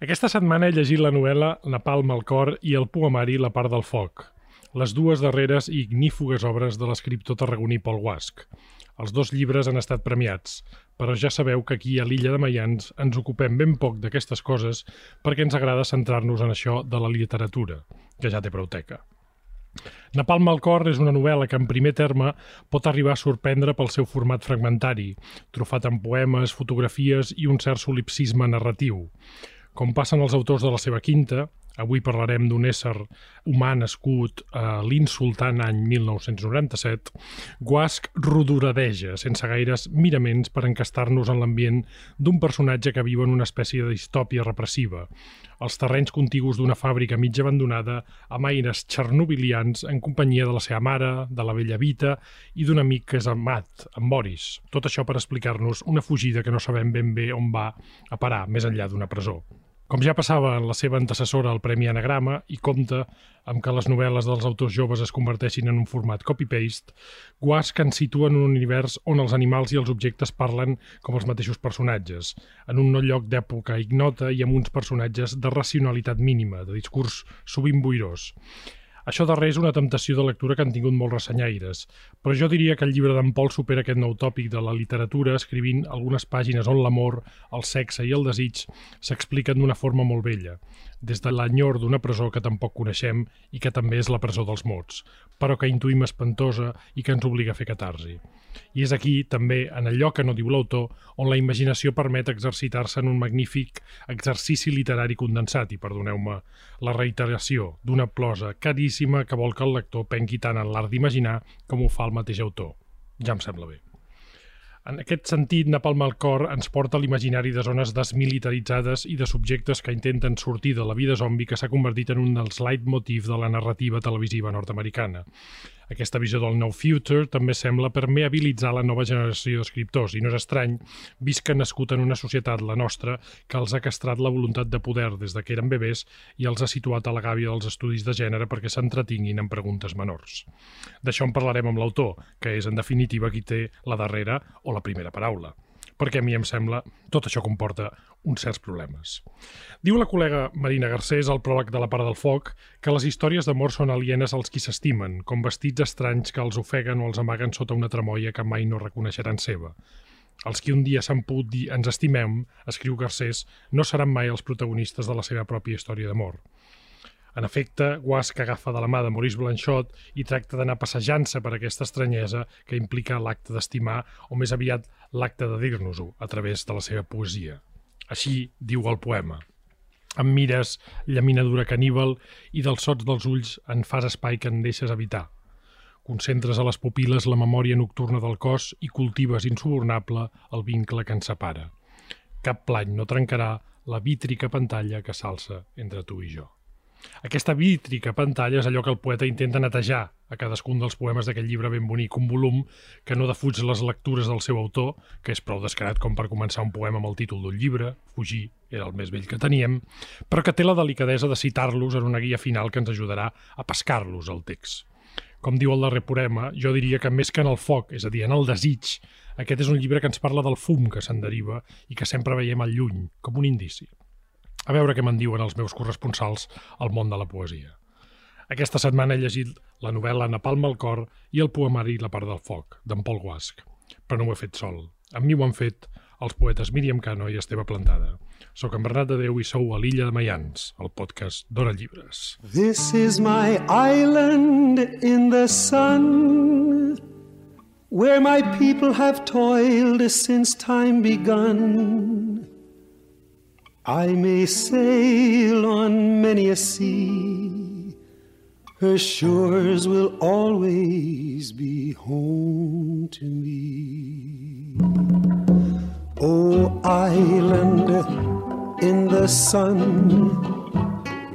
Aquesta setmana he llegit la novel·la Napalm al cor i el poemari La part del foc, les dues darreres i ignífugues obres de l'escriptor tarragoní Pol Guasc. Els dos llibres han estat premiats, però ja sabeu que aquí a l'illa de Mayans ens ocupem ben poc d'aquestes coses perquè ens agrada centrar-nos en això de la literatura, que ja té prou teca. Napalm al cor és una novel·la que en primer terme pot arribar a sorprendre pel seu format fragmentari, trofat amb poemes, fotografies i un cert solipsisme narratiu. Com passen els autors de la seva quinta, avui parlarem d'un ésser humà nascut a l'insultant any 1997, Guasc rodoradeja, sense gaires miraments per encastar-nos en l'ambient d'un personatge que viu en una espècie de distòpia repressiva, els terrenys contigus d'una fàbrica mitja abandonada amb aires txernobilians en companyia de la seva mare, de la vella Vita i d'un amic que és amat, en Boris. Tot això per explicar-nos una fugida que no sabem ben bé on va a parar més enllà d'una presó. Com ja passava en la seva antecessora al Premi Anagrama i compta amb que les novel·les dels autors joves es converteixin en un format copy-paste, Guasc ens situa en un univers on els animals i els objectes parlen com els mateixos personatges, en un no lloc d'època ignota i amb uns personatges de racionalitat mínima, de discurs sovint boirós. Això darrer és una temptació de lectura que han tingut molts ressenyaires, però jo diria que el llibre d'en Pol supera aquest nou tòpic de la literatura escrivint algunes pàgines on l'amor, el sexe i el desig s'expliquen d'una forma molt bella, des de l'enyor d'una presó que tampoc coneixem i que també és la presó dels mots, però que intuïm espantosa i que ens obliga a fer catarsi. I és aquí, també, en allò que no diu l'autor, on la imaginació permet exercitar-se en un magnífic exercici literari condensat, i perdoneu-me la reiteració, d'una plosa caríssima que vol que el lector penqui tant en l'art d'imaginar com ho fa el mateix autor. Ja em sembla bé. En aquest sentit, Napalm al cor ens porta a l'imaginari de zones desmilitaritzades i de subjectes que intenten sortir de la vida zombi que s'ha convertit en un dels leitmotiv de la narrativa televisiva nord-americana. Aquesta visió del nou future també sembla permeabilitzar la nova generació d'escriptors i no és estrany, vist que nascut en una societat, la nostra, que els ha castrat la voluntat de poder des de que eren bebès i els ha situat a la gàbia dels estudis de gènere perquè s'entretinguin en preguntes menors. D'això en parlarem amb l'autor, que és en definitiva qui té la darrera o la primera paraula perquè a mi em sembla tot això comporta uns certs problemes. Diu la col·lega Marina Garcés al pròleg de la part del foc que les històries d'amor són alienes als qui s'estimen, com vestits estranys que els ofeguen o els amaguen sota una tremolla que mai no reconeixeran seva. Els qui un dia s'han pogut dir ens estimem, escriu Garcés, no seran mai els protagonistes de la seva pròpia història d'amor. En efecte, Guasc agafa de la mà de Maurice Blanchot i tracta d'anar passejant-se per aquesta estranyesa que implica l'acte d'estimar, o més aviat l'acte de dir-nos-ho, a través de la seva poesia. Així diu el poema. Em mires, llaminadura caníbal, i dels sots dels ulls en fas espai que en deixes evitar. Concentres a les pupil·les la memòria nocturna del cos i cultives insubornable el vincle que ens separa. Cap plany no trencarà la vítrica pantalla que s'alça entre tu i jo. Aquesta vítrica pantalla és allò que el poeta intenta netejar a cadascun dels poemes d'aquest llibre ben bonic, un volum que no defuig les lectures del seu autor, que és prou descarat com per començar un poema amb el títol d'un llibre, Fugir era el més vell que teníem, però que té la delicadesa de citar-los en una guia final que ens ajudarà a pescar-los al text. Com diu el darrer poema, jo diria que més que en el foc, és a dir, en el desig, aquest és un llibre que ens parla del fum que se'n deriva i que sempre veiem al lluny, com un indici. A veure què me'n diuen els meus corresponsals al món de la poesia. Aquesta setmana he llegit la novel·la Napalm al cor i el poemari La part del foc, d'en Pol Guasc. Però no ho he fet sol. Amb mi ho han fet els poetes Míriam Cano i Esteve Plantada. Soc en Bernat Déu i sou a l'illa de Mayans, el podcast d'Hora Llibres. This is my island in the sun Where my people have toiled since time begun I may sail on many a sea, her shores will always be home to me. Oh, island in the sun,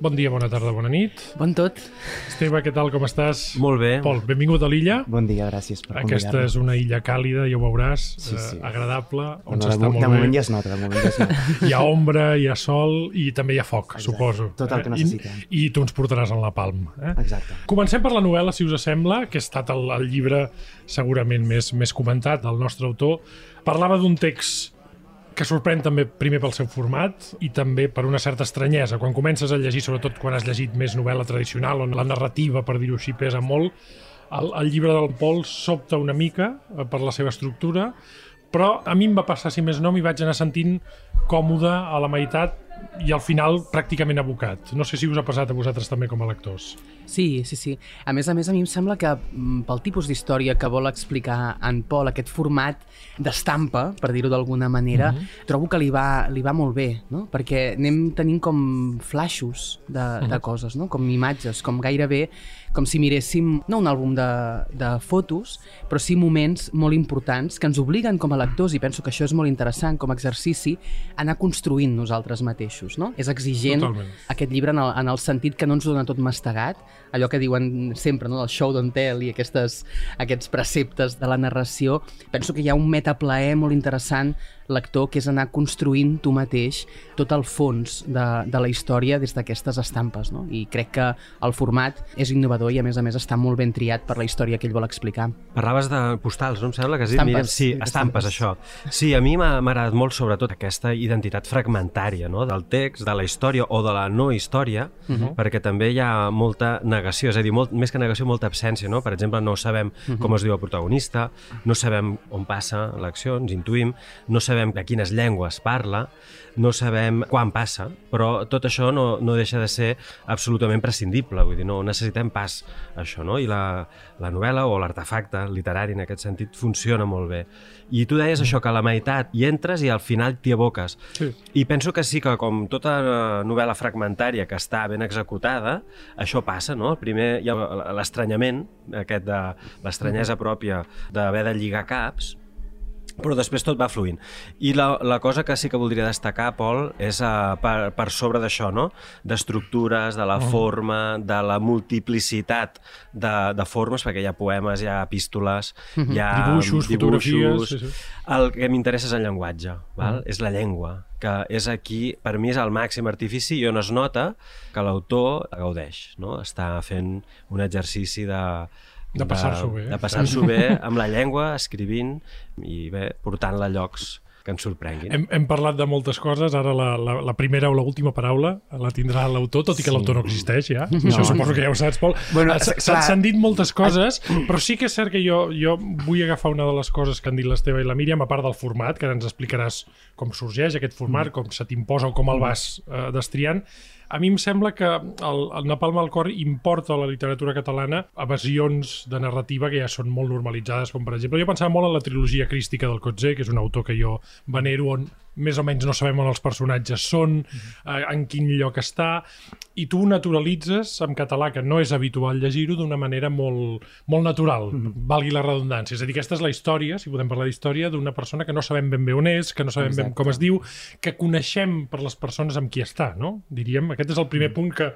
Bon dia, bona tarda, bona nit. Bon tot. Esteve, què tal, com estàs? Molt bé. Pol, benvingut a l'illa. Bon dia, gràcies per Aquesta convidar-me. és una illa càlida, ja ho veuràs, Sí, sí. Eh, agradable, on No, de, s'està mo- molt de moment bé. ja es nota, de moment ja es nota. Hi ha ombra, hi ha sol i també hi ha foc, Exacte. suposo. Tot el que Eh, necessitem. I, I tu ens portaràs en la palm. Eh? Exacte. Comencem per la novel·la, si us sembla, que ha estat el, el llibre segurament més, més comentat del nostre autor. Parlava d'un text que sorprèn també primer pel seu format i també per una certa estranyesa. Quan comences a llegir, sobretot quan has llegit més novel·la tradicional, on la narrativa, per dir-ho així, pesa molt, el, el llibre del Pol sobta una mica eh, per la seva estructura, però a mi em va passar, si més no, m'hi vaig anar sentint còmode a la meitat i al final pràcticament abocat. No sé si us ha passat a vosaltres també com a lectors. Sí, sí, sí. A més a més, a mi em sembla que mm, pel tipus d'història que vol explicar en Pol, aquest format d'estampa, per dir-ho d'alguna manera, trobo que li va, li va molt bé, no? Perquè anem tenint com flaixos de, de coses, no? Com imatges, com gairebé com si miréssim, no un àlbum de, de fotos, però sí moments molt importants que ens obliguen com a lectors, i penso que això és molt interessant com a exercici, a anar construint nosaltres mateixos, no? És exigent Totalment. aquest llibre en el, en el sentit que no ens dona tot mastegat, allò que diuen sempre, no? el show don't tell i aquestes, aquests preceptes de la narració. Penso que hi ha un metaplaer molt interessant lector, que és anar construint tu mateix tot el fons de, de la història des d'aquestes estampes, no? I crec que el format és innovador i, a més a més, està molt ben triat per la història que ell vol explicar. Parlaves de postals, no em sembla que has dit? Estampes. Mira, sí, estampes, això. Sí, a mi m'ha m'ha agradat molt sobretot aquesta identitat fragmentària no? del text, de la història o de la no història, uh -huh. perquè també hi ha molta negació, és a dir, molt, més que negació, molta absència. No? Per exemple, no sabem uh -huh. com es diu el protagonista, no sabem on passa l'acció, ens intuïm, no sabem de quines llengües parla, no sabem quan passa, però tot això no, no deixa de ser absolutament prescindible, vull dir, no necessitem pas això, no? I la, la novel·la o l'artefacte literari en aquest sentit funciona molt bé. I tu deies això, que a la meitat hi entres i al final t'hi aboques. Sí. I penso que sí que com tota eh, novel·la fragmentària que està ben executada, això passa, no? El primer hi ha l'estranyament, aquest de l'estranyesa pròpia d'haver de lligar caps, però després tot va fluint. I la, la cosa que sí que voldria destacar, Pol, és uh, per, per sobre d'això, no? D'estructures, de la Mm. forma, de la multiplicitat de, de formes, perquè hi ha poemes, hi ha epístoles, hi ha Mm-hmm. Dibuixos, fotografies, sí, sí. El que m'interessa és el llenguatge, val? Mm. és la llengua, que és aquí, per mi és el màxim artifici i on es nota que l'autor gaudeix, no? està fent un exercici de, De passar-s'ho bé. De passar-s'ho bé amb la llengua, escrivint i bé, portant-la a llocs que ens sorprenguin. Hem, hem parlat de moltes coses, ara la, la, la primera o l'última paraula la tindrà l'autor, tot i que Sí. l'autor no existeix ja. No. Això suposo que ja ho saps, Pol. Bueno, S'han dit moltes coses, però sí que és cert que jo, jo vull agafar una de les coses que han dit l'Esteve i la Míriam, a part del format, que ara ens explicaràs com sorgeix aquest format, Mm. com se t'imposa o com el vas eh, destriant. A mi em sembla que el, el Napalm al cor importa a la literatura catalana evasions de narrativa que ja són molt normalitzades, com per exemple, jo pensava molt en la trilogia crística del Cotzé, que és un autor que jo venero, on més o menys no sabem on els personatges són, eh, en quin lloc està, i tu naturalitzes en català, que no és habitual llegir-ho, d'una manera molt, molt natural, valgui la redundància. És a dir, aquesta és la història, si podem parlar d'història, d'una persona que no sabem ben bé on és, que no sabem ben Exacte. com es diu, que coneixem per les persones amb qui està, no? Diríem, aquest és el primer punt que,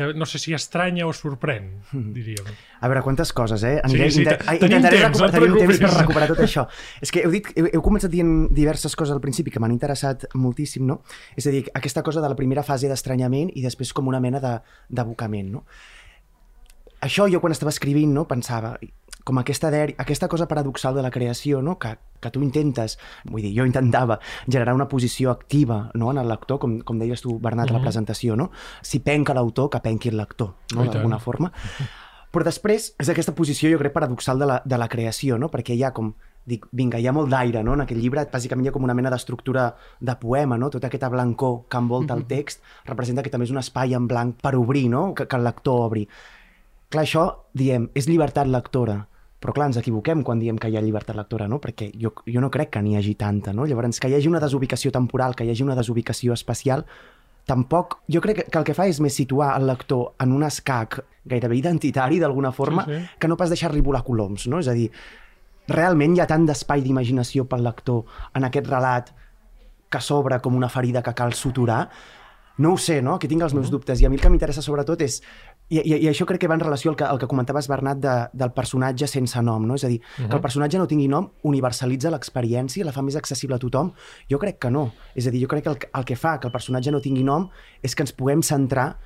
que no sé si estranya o sorprèn, diríem. A veure, quantes coses, eh? Sí, sí, inter- intentaré temps, recuperar, tenim temps per recuperar tot això. És que heu, dit, heu, heu començat dient diverses coses al principi que m'han interessat moltíssim, no? És a dir, aquesta cosa de la primera fase d'estranyament i després com una mena de- d'abocament, no? Això jo quan estava escrivint, no, pensava com aquesta, aquesta cosa paradoxal de la creació, no? que, que tu intentes, vull dir, jo intentava generar una posició activa no? en el lector, com, com deies tu, Bernat, a la presentació, no? Si penca l'autor, que penqui el lector, no? d'alguna forma. Però després és aquesta posició, jo crec, paradoxal de la, de la creació, no? perquè hi ha com, dic, vinga, hi ha molt d'aire, no? En aquest llibre, bàsicament hi ha com una mena d'estructura de poema, no? Tota aquesta blancor que envolta el text representa que també és un espai en blanc per obrir, no? Que, que el lector obri. Clar, això, diem, és llibertat lectora, però clar, ens equivoquem quan diem que hi ha llibertat lectora, no? Perquè jo, jo no crec que n'hi hagi tanta, no? Llavors, que hi hagi una desubicació temporal, que hi hagi una desubicació espacial, tampoc... Jo crec que, el que fa és més situar el lector en un escac gairebé identitari, d'alguna forma, Sí, sí, sí. sí. que no pas deixar-li volar coloms, no? És a dir, realment hi ha tant d'espai d'imaginació pel lector en aquest relat que s'obre com una ferida que cal suturar, no ho sé, no? Que tinc els meus dubtes. I a mi el que m'interessa sobretot és... I, i, I això crec que va en relació al que, al que comentaves, Bernat, de, del personatge sense nom, no? És a dir, uh -huh. que el personatge no tingui nom universalitza l'experiència, la fa més accessible a tothom? Jo crec que no. És a dir, jo crec que el, el que fa que el personatge no tingui nom és que ens puguem centrar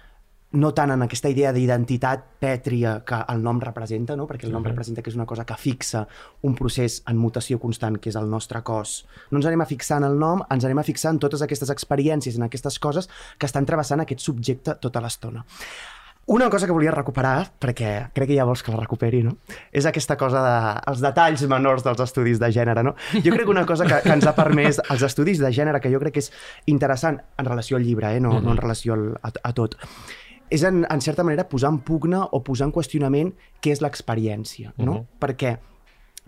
no tant en aquesta idea d'identitat pètria que el nom representa, no? perquè el nom Mhm. representa que és una cosa que fixa un procés en mutació constant, que és el nostre cos. No ens anem a fixar en el nom, ens anem a fixar en totes aquestes experiències, en aquestes coses que estan travessant aquest subjecte tota l'estona. Una cosa que volia recuperar, perquè crec que ja vols que la recuperi, no? És aquesta cosa de... els detalls menors dels estudis de gènere, no? Jo crec que una cosa que, que ens ha permès els estudis de gènere, que jo crec que és interessant en relació al llibre, eh? no, no en relació al, a, a tot, és en, en certa manera posar en pugna o posar en qüestionament què és l'experiència, no? Mhm. Perquè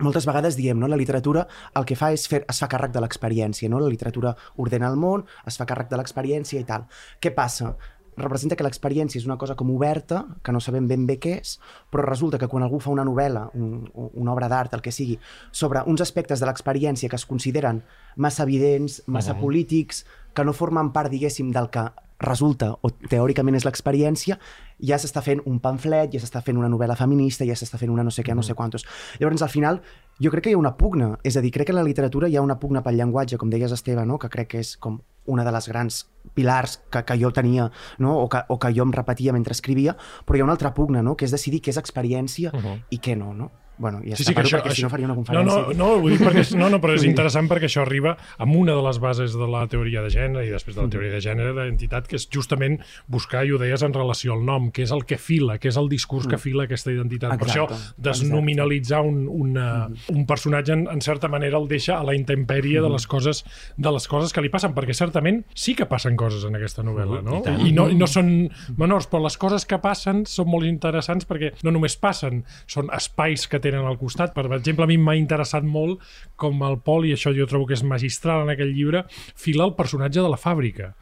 moltes vegades diem, no? la literatura el que fa és fer, es fa càrrec de l'experiència, no? la literatura ordena el món, es fa càrrec de l'experiència i tal. Què passa? Representa que l'experiència és una cosa com oberta, que no sabem ben bé què és, però resulta que quan algú fa una novel·la, un, una obra d'art, el que sigui, sobre uns aspectes de l'experiència que es consideren massa evidents, massa Mhm. polítics, que no formen part, diguéssim, del que resulta o teòricament és l'experiència, ja s'està fent un pamflet, ja s'està fent una novel·la feminista, ja s'està fent una no sé què, no sé quantos. Llavors, al final, jo crec que hi ha una pugna, és a dir, crec que en la literatura hi ha una pugna pel llenguatge, com deies, Esteve, no? que crec que és com una de les grans pilars que, que jo tenia no? o, que, o que jo em repetia mentre escrivia, però hi ha una altra pugna, no? que és decidir què és experiència Uh -huh. i què no, no? Bueno, ja Sí, sí, que això, perquè si no això- faria una No, conferència. no, no, ho dic perquè, no, no, però és interessant perquè això arriba amb una de les bases de la teoria de gènere i després Mm. de la teoria de gènere d'identitat, que és justament buscar, i ho deies en relació al nom, que és el que fila, que és el discurs que fila aquesta identitat. per això, Mm. Exacte, desnominalitzar un, una, un personatge, en, en certa manera, el deixa a la intempèrie Mm. de les coses de les coses que li passen, perquè certament sí que passen coses en aquesta novel·la, no? I. I no, i no són menors, però les coses que passen són molt interessants perquè no només passen, són espais que tenen al costat. Per exemple, a mi m'ha interessat molt com el Pol, i això jo trobo que és magistral en aquell llibre, fila el personatge de la fàbrica.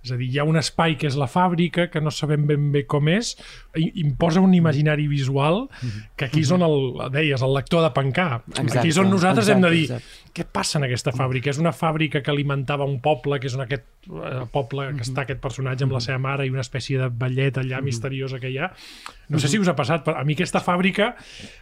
És a dir, hi ha un espai que és la fàbrica, que no sabem ben bé com és, i imposa un imaginari visual que aquí és on el, deies, el lector ha de pencar. Exacte, aquí és on nosaltres hem de exacte, dir exacte. Què passa en aquesta fàbrica? És una fàbrica que alimentava un poble, que és un aquest eh, poble que està aquest personatge amb la seva mare i una espècie de ballet allà misteriosa que hi ha. No sé si us ha passat, però a mi aquesta fàbrica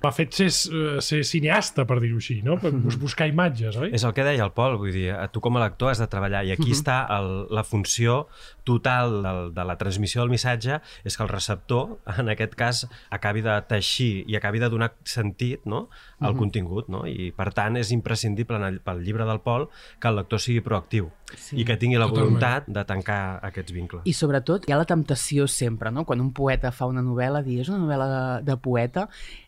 m'ha fet ser, eh, ser cineasta, per dir-ho així, no? Per bus- buscar imatges, oi? És el que deia el Pol, vull dir, a tu com a lector has de treballar i aquí està el, la funció total del, de la transmissió del missatge és que el receptor, en aquest cas, acabi de teixir i acabi de donar sentit no? al contingut, no? i per tant és imprescindible en el, pel llibre del Pol que el lector sigui proactiu Sí. i que tingui la Totalment. voluntat de tancar aquests vincles. I sobretot hi ha la temptació sempre, no? Quan un poeta fa una novel·la, dir, és una novel·la de, de poeta,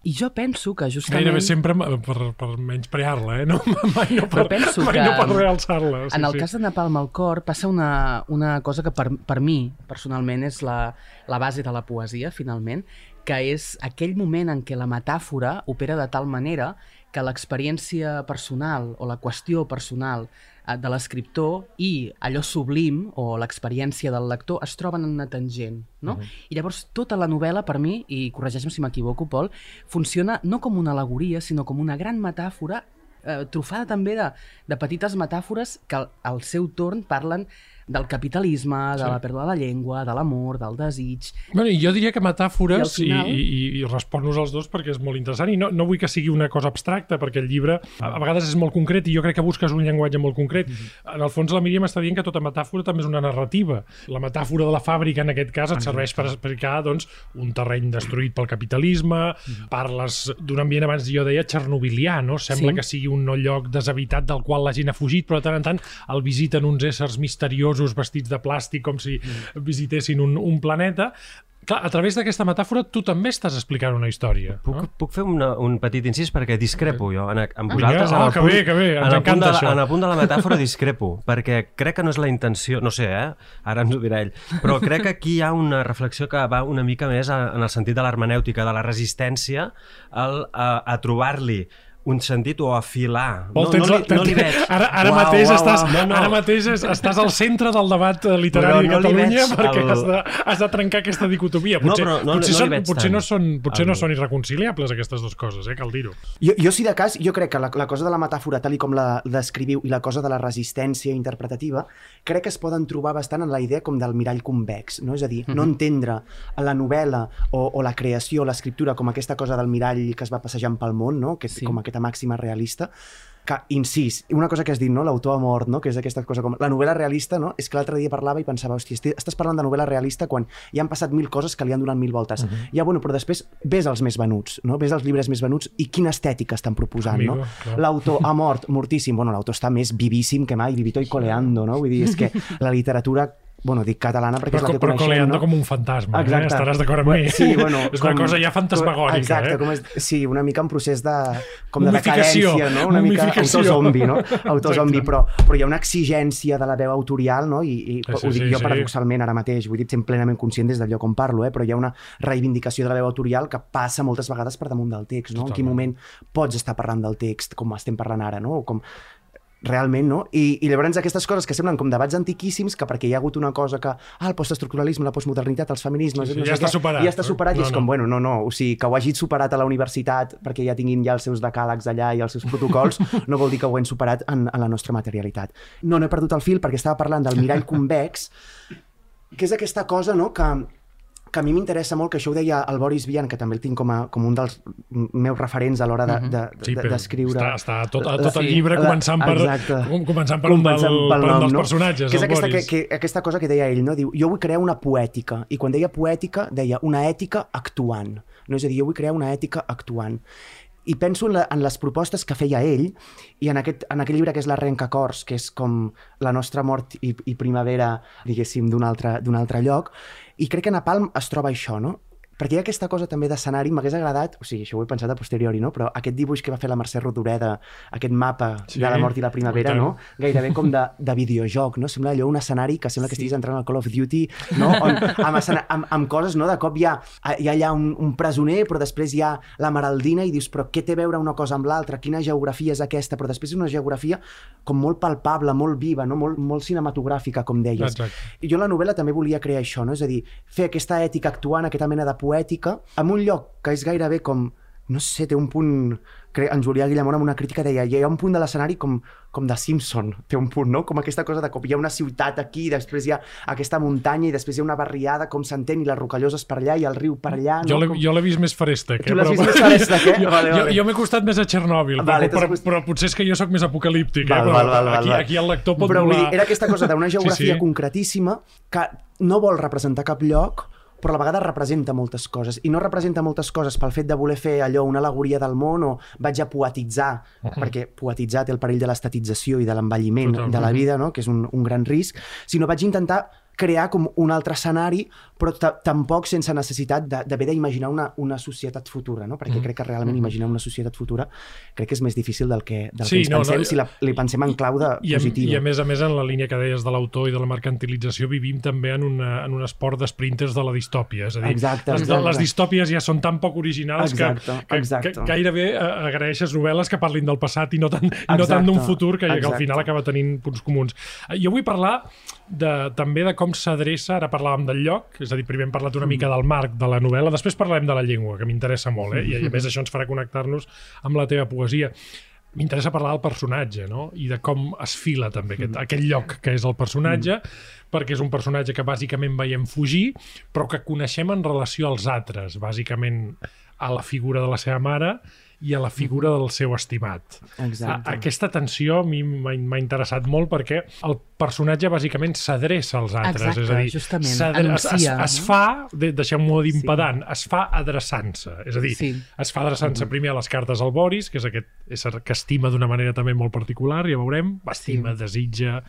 i jo penso que justament... Gairebé sempre per, per menysprear-la, eh? No, mai no per, Però penso mai que no per realçar-la. en el cas de Napalm al cor passa una, una cosa que per, per mi personalment és la, la base de la poesia finalment, que és aquell moment en què la metàfora opera de tal manera que l'experiència personal o la qüestió personal eh, de l'escriptor i allò sublim o l'experiència del lector es troben en una tangent, no? Uh -huh. I llavors tota la novel·la per mi, i corregeix-me si m'equivoco, Pol, funciona no com una alegoria, sinó com una gran metàfora eh, trufada també de, de petites metàfores que al, al seu torn parlen del capitalisme, de Sí. la pèrdua de la llengua, de l'amor, del desig... Bueno, jo diria que metàfores, I i, al final- i, i, i respon-nos als dos perquè és molt interessant, i no, no vull que sigui una cosa abstracta, perquè el llibre a, a vegades és molt concret i jo crec que busques un llenguatge molt concret. En el fons, la Míriam està dient que tota metàfora també és una narrativa. La metàfora de la fàbrica, en aquest cas, et serveix per explicar doncs, un terreny destruït pel capitalisme, parles d'un ambient, abans jo deia, txernobilià, no? Sembla Sí. que sigui un lloc deshabitat del qual la gent ha fugit, però de tant en tant el visiten uns éssers misteriosos vestits de plàstic com si visitessin un, un planeta. Clar, a través d'aquesta metàfora tu també estàs explicant una història. Puc, No? puc fer una, un petit incís perquè discrepo jo en, en vosaltres. en ah, el que punt, bé, que bé, ens en el punt de, la- això. En el punt de la metàfora discrepo, perquè crec que no és la intenció, no sé, eh? ara ens ho dirà ell, però crec que aquí hi ha una reflexió que va una mica més en el sentit de l'hermenèutica, de la resistència al, a, a trobar-li un sentit o afilar. Vol, no, tens no, li, no li veig. Ara, ara Uau, mateix, uau, estàs, uau. No, no. ara mateix és, estàs al centre del debat eh, literari Però de no li Catalunya veig perquè el- has, de, has de trencar aquesta dicotomia. No, Potser, però no- potser, no són, veig potser, tant. no, són, potser no El- són irreconciliables aquestes dues coses, eh? cal dir-ho. Jo, jo, si de cas, jo crec que la, la cosa de la metàfora, tal i com la descriviu, i la cosa de la resistència interpretativa, crec que es poden trobar bastant en la idea com del mirall convex, no? És a dir, no entendre la novel·la o, o la creació, l'escriptura, com aquesta cosa del mirall que es va passejant pel món, no? Que, Sí. Com aquesta màxima realista, que, incís, una cosa que has dit, no? l'autor ha mort, no? que és aquesta cosa com... La novel·la realista, no? és que l'altre dia parlava i pensava, hòstia, estàs parlant de novel·la realista quan ja han passat mil coses que li han donat mil voltes. Uh -huh. Ja, bueno, però després ves els més venuts, no? ves els llibres més venuts i quina estètica estan proposant, Amigo, no? L'autor ha mort, mortíssim. Bueno, l'autor està més vivíssim que mai, vivito i coleando, no? Vull dir, és que la literatura bueno, dic catalana perquè és la Però, que però coneixem, coleando no? com un fantasma, eh? Exacte. estaràs d'acord amb Bueno, mi. Sí, bueno, és una com- cosa ja fantasmagòrica. Exacte, eh? com és, sí, una mica en procés de, com de decadència, no? Una mica autozombi, no? Autozombi, però, però hi ha una exigència de la veu autorial, no? I, i Sí, ho dic sí, jo sí. paradoxalment ara mateix, vull dir, sent plenament conscient des del lloc on parlo, eh? però hi ha una reivindicació de la veu autorial que passa moltes vegades per damunt del text, no? En quin Totalment. moment pots estar parlant del text, com estem parlant ara, no? O com realment, no? I, I llavors aquestes coses que semblen com debats antiquíssims, que perquè hi ha hagut una cosa que, ah, el postestructuralisme, la postmodernitat, els feminismes... Sí, sí, no ja està què, superat, ja està superat, No, i és com, no. bueno, no, no, o sigui, que ho hagis superat a la universitat perquè ja tinguin ja els seus decàlegs allà i els seus protocols, no vol dir que ho hem superat en, en la nostra materialitat. No, no he perdut el fil perquè estava parlant del mirall convex, que és aquesta cosa, no?, que, que a mi m'interessa molt, que això ho deia el Boris Vian, que també el tinc com, a, com un dels meus referents a l'hora d'escriure. De, de, Sí, de, però d'escriure. està, està tot, tot el Sí, llibre, la- començant per, exacte. començant per un, del, Començant pel per un nom, dels no? personatges, que és el aquesta, que, Boris. que, aquesta cosa que deia ell, no? Diu, jo vull crear una poètica, i quan deia poètica, deia una ètica actuant. No? És a dir, jo vull crear una ètica actuant. I penso en, la, en les propostes que feia ell, i en aquest, en aquest llibre que és La Rencacors, que és com la nostra mort i, i primavera, diguéssim, d'un altre, altre lloc, i crec que Napalm es troba això, no? Perquè hi ha aquesta cosa també d'escenari, m'hagués agradat, o sigui, això ho he pensat a posteriori, no? però aquest dibuix que va fer la Mercè Rodoreda, aquest mapa Sí, de la mort i la primavera, no? gairebé com de, de videojoc, no? Sembla allò un escenari que sembla que estiguis entrant al Call of Duty, no? On, amb, escena, amb, amb coses, no? De cop hi ha, hi ha allà un, un presoner, però després hi ha la Maraldina i dius, però què té a veure una cosa amb l'altra? Quina geografia és aquesta? Però després és una geografia com molt palpable, molt viva, no? molt, molt cinematogràfica, com deies. Exacte. I jo la novel·la també volia crear això, no? És a dir, fer aquesta ètica actuant, aquesta mena de poètica, en un lloc que és gairebé com no sé, té un punt... En Julià Guillamón amb una crítica deia hi ha un punt de l'escenari com, com de Simpson, té un punt, no? Com aquesta cosa de cop hi ha una ciutat aquí, després hi ha aquesta muntanya i després hi ha una barriada, com s'entén, i les rocalloses per allà i el riu per allà, Jo no? l'he Com... jo l'he vist més Farestec. Tu l'has vist més Farestec, eh? Jo, Vale, jo, vale. jo m'he costat més a Txernòbil, Vale, però, però, però potser és que jo sóc més apocalíptic. Val, eh? però val, val, val, aquí, val. aquí el lector pot Però volar... dir, era aquesta cosa d'una geografia Sí, sí. concretíssima que no vol representar cap lloc, però a la vegada representa moltes coses. I no representa moltes coses pel fet de voler fer allò, una alegoria del món, o vaig a poetitzar, uh -huh. perquè poetitzar té el perill de l'estatització i de l'envelliment de la vida, no? que és un, un gran risc, sinó vaig intentar crear com un altre escenari, però ta- tampoc sense necessitat de- d'haver d'imaginar una, una societat futura, no? perquè crec que realment imaginar una societat futura crec que és més difícil del que, del Sí, que ens no, no, pensem i- si la, li pensem en clau de I positiva. I a més a més, en la línia que deies de l'autor i de la mercantilització, vivim també en, una, en un esport d'esprinters de la distòpia. És a dir, Exacte, les, exacte. les distòpies ja són tan poc originals Exacte, que, que, exacte. que gairebé eh, agraeixes novel·les que parlin del passat i no tant, no tant d'un futur que, que al final acaba tenint punts comuns. Eh, Jo vull parlar de, també de com s'adreça, ara parlàvem del lloc, és a dir, primer hem parlat una mica del marc de la novel·la, després parlarem de la llengua, que m'interessa molt, eh? I, a més això ens farà connectar-nos amb la teva poesia. M'interessa parlar del personatge, no? I de com es fila també aquest, aquest lloc que és el personatge, perquè és un personatge que bàsicament veiem fugir, però que coneixem en relació als altres, bàsicament a la figura de la seva mare i a la figura del seu estimat. Exacte. A, aquesta tensió a mi m'ha interessat molt perquè el personatge bàsicament s'adreça als altres. Exacte, és a dir, justament, s'adre- es, es, anuncia, es fa, de- deixem-m'ho dir impedant, es fa adreçant-se. És a dir, Sí. es fa adreçant-se primer a les cartes al Boris, que és aquest ésser que estima d'una manera també molt particular, ja veurem, estima, desitja,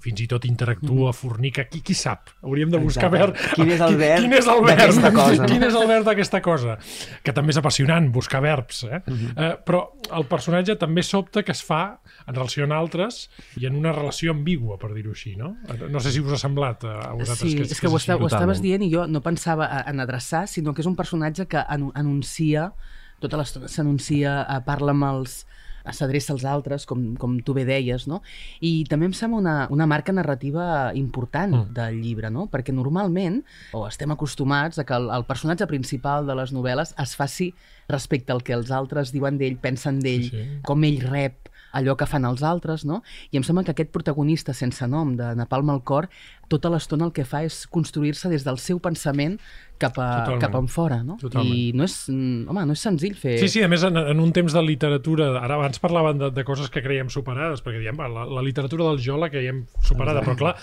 fins i tot interactua, fornica, qui, qui sap? Hauríem de buscar Exacte. ver... Quin és el verb quin és el verb d'aquesta cosa, no? Quin és el verb d'aquesta cosa? Que també és apassionant, buscar verbs, eh? Eh però el personatge també sobta que es fa en relació amb altres i en una relació ambigua, per dir-ho així, no? No sé si us ha semblat a a vosaltres Sí, que, és que ho, és està, ho estaves totalment. dient i jo no pensava en adreçar, sinó que és un personatge que anu anuncia tota l'estona s'anuncia, eh, parla amb els s'adreça als altres, com, com tu bé deies, no? I també em sembla una, una marca narrativa important mm. del llibre, no? Perquè normalment, o estem acostumats a que el, el personatge principal de les novel·les es faci respecte al que els altres diuen d'ell, pensen d'ell, sí, sí. com ell rep allò que fan els altres, no? I em sembla que aquest protagonista sense nom de Napalm al cor, tota l'estona el que fa és construir-se des del seu pensament cap, a, Totalment. cap en fora, no? Totalment. I no és, mm, home, no és senzill fer... Sí, sí, a més, en, en un temps de literatura... Ara abans parlaven de, de coses que creiem superades, perquè diem, la, la literatura del jo la creiem superada, Exacte. però clar,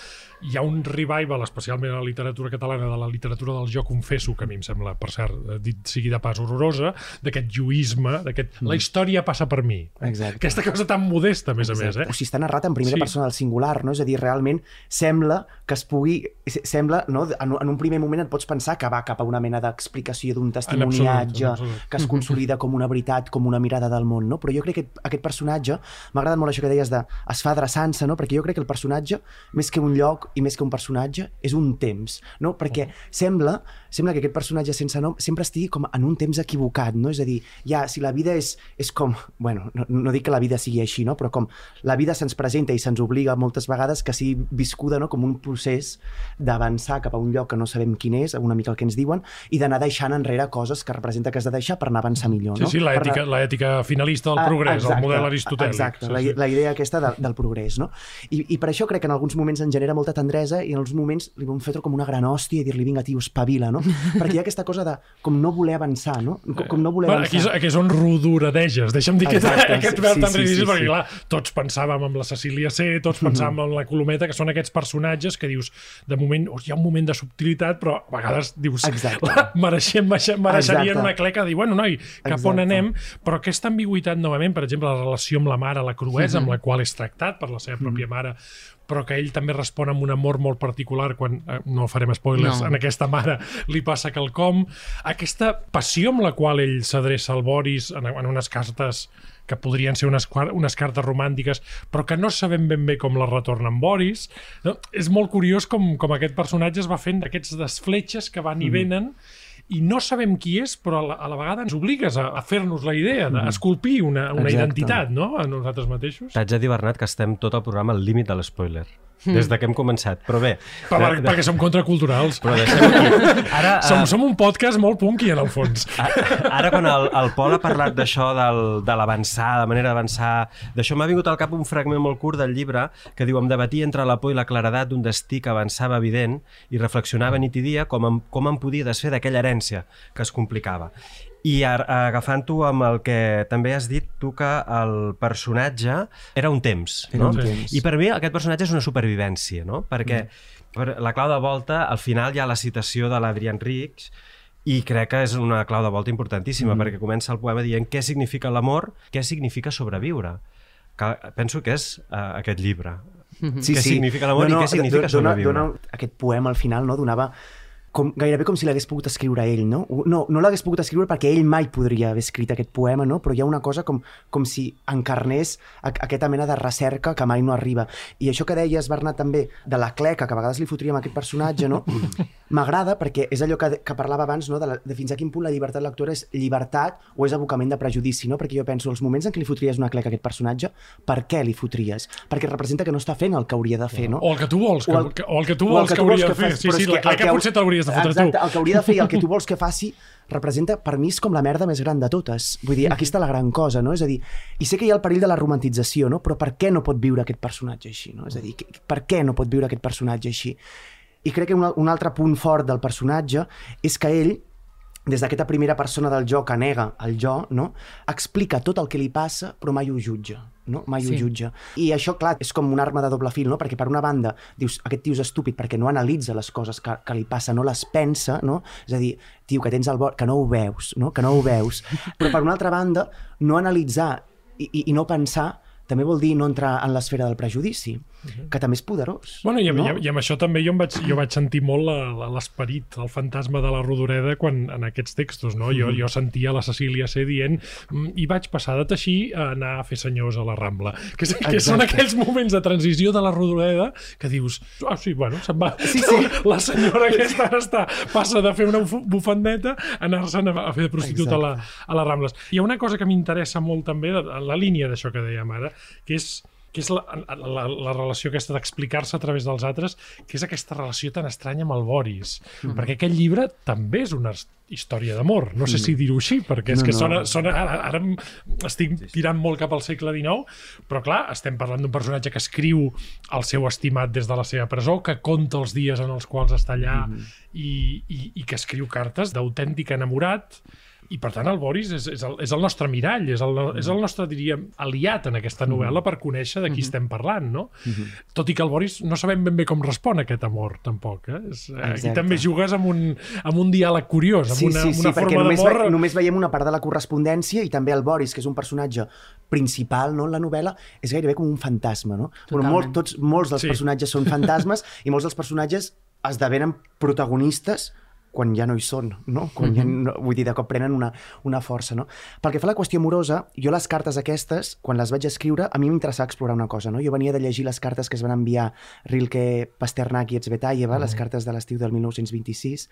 hi ha un revival, especialment a la literatura catalana, de la literatura del jo, confesso, que a mi em sembla, per cert, dit sigui de pas horrorosa, d'aquest lluïsme, d'aquest... Mm. La història passa per mi. Exacte. Aquesta cosa tan modesta, a més Exacte. a més. Eh? O sigui, està narrat en primera sí. persona del singular, no? És a dir, realment sembla que es pugui... Sembla, no? En, en un primer moment et pots pensar que va cap a una mena d'explicació d'un testimoniatge que es consolida com una veritat, com una mirada del món, no? Però jo crec que aquest personatge, m'ha agradat molt això que deies de es fa adreçant-se, no? Perquè jo crec que el personatge, més que un lloc i més que un personatge, és un temps, no? Perquè sembla, sembla que aquest personatge sense nom sempre estigui com en un temps equivocat, no? És a dir, ja, si la vida és, és com... Bueno, no, no dic que la vida sigui així, no? Però com la vida se'ns presenta i se'ns obliga moltes vegades que sigui viscuda no? com un procés d'avançar cap a un lloc que no sabem quin és, una mica el que ens diuen, i d'anar deixant enrere coses que representa que has de deixar per anar avançar millor. No? Sí, sí, l'ètica anar... finalista del ah, progrés, exacte, el model aristotèlic. Exacte, sí, la, sí. la idea aquesta de, del progrés. No? I, I per això crec que en alguns moments en genera molta tendresa i en alguns moments li vam fer com una gran hòstia i dir-li, vinga, tio, espavila, no? Perquè hi ha aquesta cosa de com no voler avançar, no? Com, com no voler bueno, avançar. Aquí és, aquí és on rodoradeges, deixa'm dir Exacte, que aquest veu sí, tan sí, ridícil, sí, perquè sí. clar, tots pensàvem en la Cecília C, tots mhm. pensàvem mm -hmm. en la Colometa, que són aquests personatges que dius, de moment, hi ha un moment de subtilitat, però a vegades dius, mereixem, mereixerien una cleca de dir, bueno, noi, cap Exacte. on anem? Però aquesta ambigüitat, novament, per exemple, la relació amb la mare, la cruesa mm -hmm. amb la qual és tractat per la seva pròpia mm -hmm. mare, però que ell també respon amb un amor molt particular quan, eh, no farem spoilers, no. en aquesta mare li passa quelcom. Aquesta passió amb la qual ell s'adreça al Boris en, en unes cartes que podrien ser unes, unes cartes romàntiques, però que no sabem ben bé com les retorna en Boris. No? És molt curiós com, com aquest personatge es va fent d'aquests desfletxes que van i mm. venen i no sabem qui és, però a la, a la vegada ens obligues a, a fer-nos la idea d'esculpir una, una identitat no? a nosaltres mateixos. T'haig de dir, Bernat, que estem tot el programa al límit de l'espoiler. Hmm. des de que hem començat. Però bé... Per, de, de... Perquè som contraculturals. Però deixem aquí. Ara, som, uh... som un podcast molt punky, en el fons. Ara, quan el, el Pol ha parlat d'això, de l'avançar, de manera d'avançar... D'això m'ha vingut al cap un fragment molt curt del llibre que diu em debatia entre la por i la claredat d'un destí que avançava evident i reflexionava nit i dia com em, com em podia desfer d'aquella herència que es complicava. I agafant-ho amb el que també has dit tu que el personatge era un temps, era no? Un temps. I per mi aquest personatge és una supervivència, no? Perquè mm. la clau de volta, al final hi ha la citació de l'Adrián Rix, i crec que és una clau de volta importantíssima, mm. perquè comença el poema dient què significa l'amor, què significa sobreviure. Que penso que és uh, aquest llibre. Mm -hmm. Sí, què sí. significa l'amor no, no, i què significa dona, sobreviure. Dona, aquest poema al final no, donava com, gairebé com si l'hagués pogut escriure ell, no? No, no l'hagués pogut escriure perquè ell mai podria haver escrit aquest poema, no? Però hi ha una cosa com, com si encarnés aquesta mena de recerca que mai no arriba. I això que deies, Bernat, també, de la cleca, que a vegades li fotríem a aquest personatge, no? M'agrada perquè és allò que, que parlava abans, no? De, la, de fins a quin punt la llibertat lectora és llibertat o és abocament de prejudici, no? Perquè jo penso, els moments en què li fotries una cleca a aquest personatge, per què li fotries? Perquè representa que no està fent el que hauria de fer, no? O el que tu vols, que, o el, o el que tu vols que, que hauria de fer. Sí, sí, la cleca potser t'hauries hauries de fotre Exacte, tu. el que hauria de fer i el que tu vols que faci representa, per mi, és com la merda més gran de totes. Vull dir, aquí està la gran cosa, no? És a dir, i sé que hi ha el perill de la romantització, no? Però per què no pot viure aquest personatge així, no? És a dir, per què no pot viure aquest personatge així? I crec que un, un altre punt fort del personatge és que ell des d'aquesta primera persona del jo que nega el jo, no? explica tot el que li passa però mai ho jutja, no? mai sí. ho jutja. I això, clar, és com una arma de doble fil, no? perquè per una banda dius, aquest tio és estúpid perquè no analitza les coses que, que li passa, no les pensa, no? és a dir, tio, que tens el bord, que no ho veus, no? que no ho veus, però per una altra banda, no analitzar i, i, i no pensar també vol dir no entrar en l'esfera del prejudici, que també és poderós. Bueno, i, no? no? i, i amb això també jo em vaig, jo vaig sentir molt la- la- l'esperit, el fantasma de la Rodoreda quan, en aquests textos, no? Jo, jo sentia la Cecília C dient "Mm, i vaig passar de teixir a anar a fer senyors a la Rambla. Que, que són Exacte. aquells moments de transició de la Rodoreda que dius, ah, sí, bueno, se'n va. Sí, sí. La senyora aquesta ara està, passa de fer una buf- bufandeta a anar-se'n a, fer de prostituta a, la, a les Rambles. Hi ha una cosa que m'interessa molt també, en la línia d'això que dèiem ara, que és que és la, la, la relació aquesta d'explicar-se a través dels altres, que és aquesta relació tan estranya amb el Boris. Mm. Perquè aquest llibre també és una his- història d'amor. No sé si dir-ho així, perquè és No, que no. sona, sona ara, ara estic tirant molt cap al segle XIX, però clar, estem parlant d'un personatge que escriu el seu estimat des de la seva presó, que conta els dies en els quals està allà i, i, i que escriu cartes d'autèntic enamorat i per tant el Boris és, és, el, és el nostre mirall, és el, és el nostre, diríem, aliat en aquesta novel·la per conèixer de qui estem parlant, no? Tot i que el Boris no sabem ben bé com respon a aquest amor, tampoc. Eh? És, eh, aquí Exacte. també jugues amb un, amb un diàleg curiós, amb Sí, una, sí, amb sí, una forma d'amor... ve, només veiem una part de la correspondència i també el Boris, que és un personatge principal no, en la novel·la, és gairebé com un fantasma. No? Bueno, Totalment. molt, tots, molts dels sí. personatges són fantasmes i molts dels personatges esdevenen protagonistes quan ja no hi són, no? Quan ja no, vull dir, de cop prenen una, una força, no? Pel que fa a la qüestió amorosa, jo les cartes aquestes, quan les vaig escriure, a mi m'interessava explorar una cosa, no? Jo venia de llegir les cartes que es van enviar Rilke, Pasternak i Etsvetaeva, les cartes de l'estiu del 1926,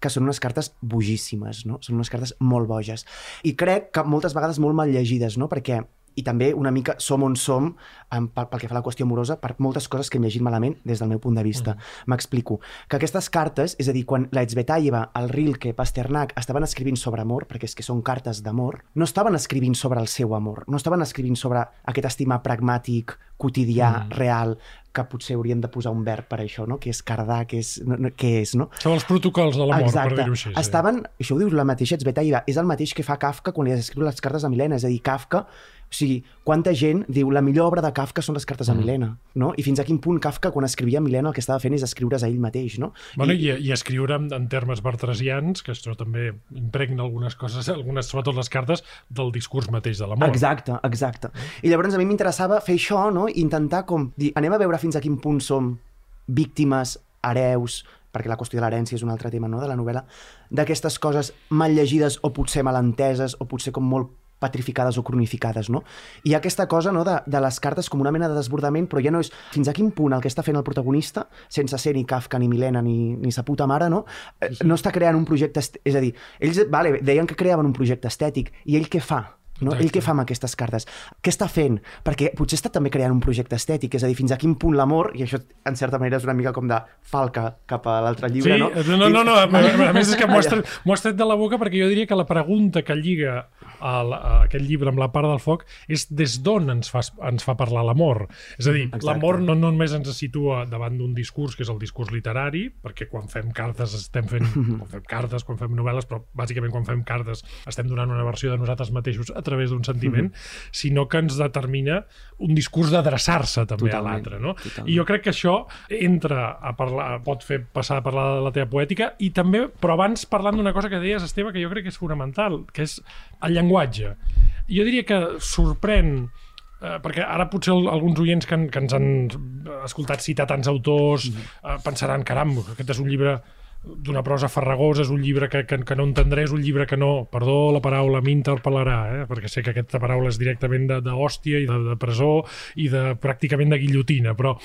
que són unes cartes bogíssimes, no? Són unes cartes molt boges. I crec que moltes vegades molt mal llegides, no? Perquè i també una mica som on som en, pel, pel que fa a la qüestió amorosa per moltes coses que hem llegit malament des del meu punt de vista. M'explico. Que aquestes cartes, és a dir, quan la Etsvetaeva, el Rilke, Pasternak estaven escrivint sobre amor, perquè és que són cartes d'amor, no estaven escrivint sobre el seu amor, no estaven escrivint sobre aquest estimar pragmàtic, quotidià, mm. real, que potser haurien de posar un verb per això, no? que és cardar, que és, no, no, què és, no? Són els protocols de l'amor, per dir-ho així. sí. Estaven, això ho diu la mateixa Etsvetaeva, és el mateix que fa Kafka quan li escriu les cartes a Milena, és a dir, Kafka, o sigui, quanta gent diu la millor obra de Kafka són les cartes a Mm. Milena, no? I fins a quin punt Kafka, quan escrivia Milena, el que estava fent és escriure's a ell mateix, no? Bueno, i, i escriure en, en termes bartresians, que això també impregna algunes coses, algunes, sobretot les cartes, del discurs mateix de l'amor. Exacte, exacte. I llavors a mi m'interessava fer això, no? I intentar com dir, anem a veure fins a quin punt som víctimes, hereus, perquè la qüestió de l'herència és un altre tema no? de la novel·la, d'aquestes coses mal llegides o potser mal enteses o potser com molt petrificades o cronificades, no? I aquesta cosa no, de, de les cartes com una mena de desbordament, però ja no és fins a quin punt el que està fent el protagonista, sense ser ni Kafka, ni Milena, ni, ni sa puta mare, no? No està creant un projecte... És a dir, ells vale, deien que creaven un projecte estètic, i ell què fa? No? Exacte. Ell què fa amb aquestes cartes? Què està fent? Perquè potser està també creant un projecte estètic, és a dir, fins a quin punt l'amor, i això en certa manera és una mica com de falca cap a l'altre llibre, Sí, no? no, no, no, a, a, més és que m'ho has, tret, has tret de la boca perquè jo diria que la pregunta que lliga a, la, a aquest llibre amb la part del foc és des d'on ens, fa, ens fa parlar l'amor. És a dir, l'amor no, no només ens situa davant d'un discurs, que és el discurs literari, perquè quan fem cartes estem fent, quan fem cartes, quan fem novel·les, però bàsicament quan fem cartes estem donant una versió de nosaltres mateixos a través d'un sentiment, sinó que ens determina un discurs d'adreçar-se també a Totalment, l'altre. No? totalment. I jo crec que això entra a parlar, pot fer passar a parlar de la teva poètica i també, però abans parlant d'una cosa que deies, Esteve, que jo crec que és fonamental, que és el llenguatge. Jo diria que sorprèn eh, perquè ara potser el, alguns oients que, han, que ens han escoltat citar tants autors eh, pensaran, caram, aquest és un llibre d'una prosa farragosa, és un llibre que, que, que no entendré, és un llibre que no, perdó la paraula, m'interpel·larà, eh? perquè sé que aquesta paraula és directament de- d'hòstia i de, de presó i de pràcticament de guillotina, però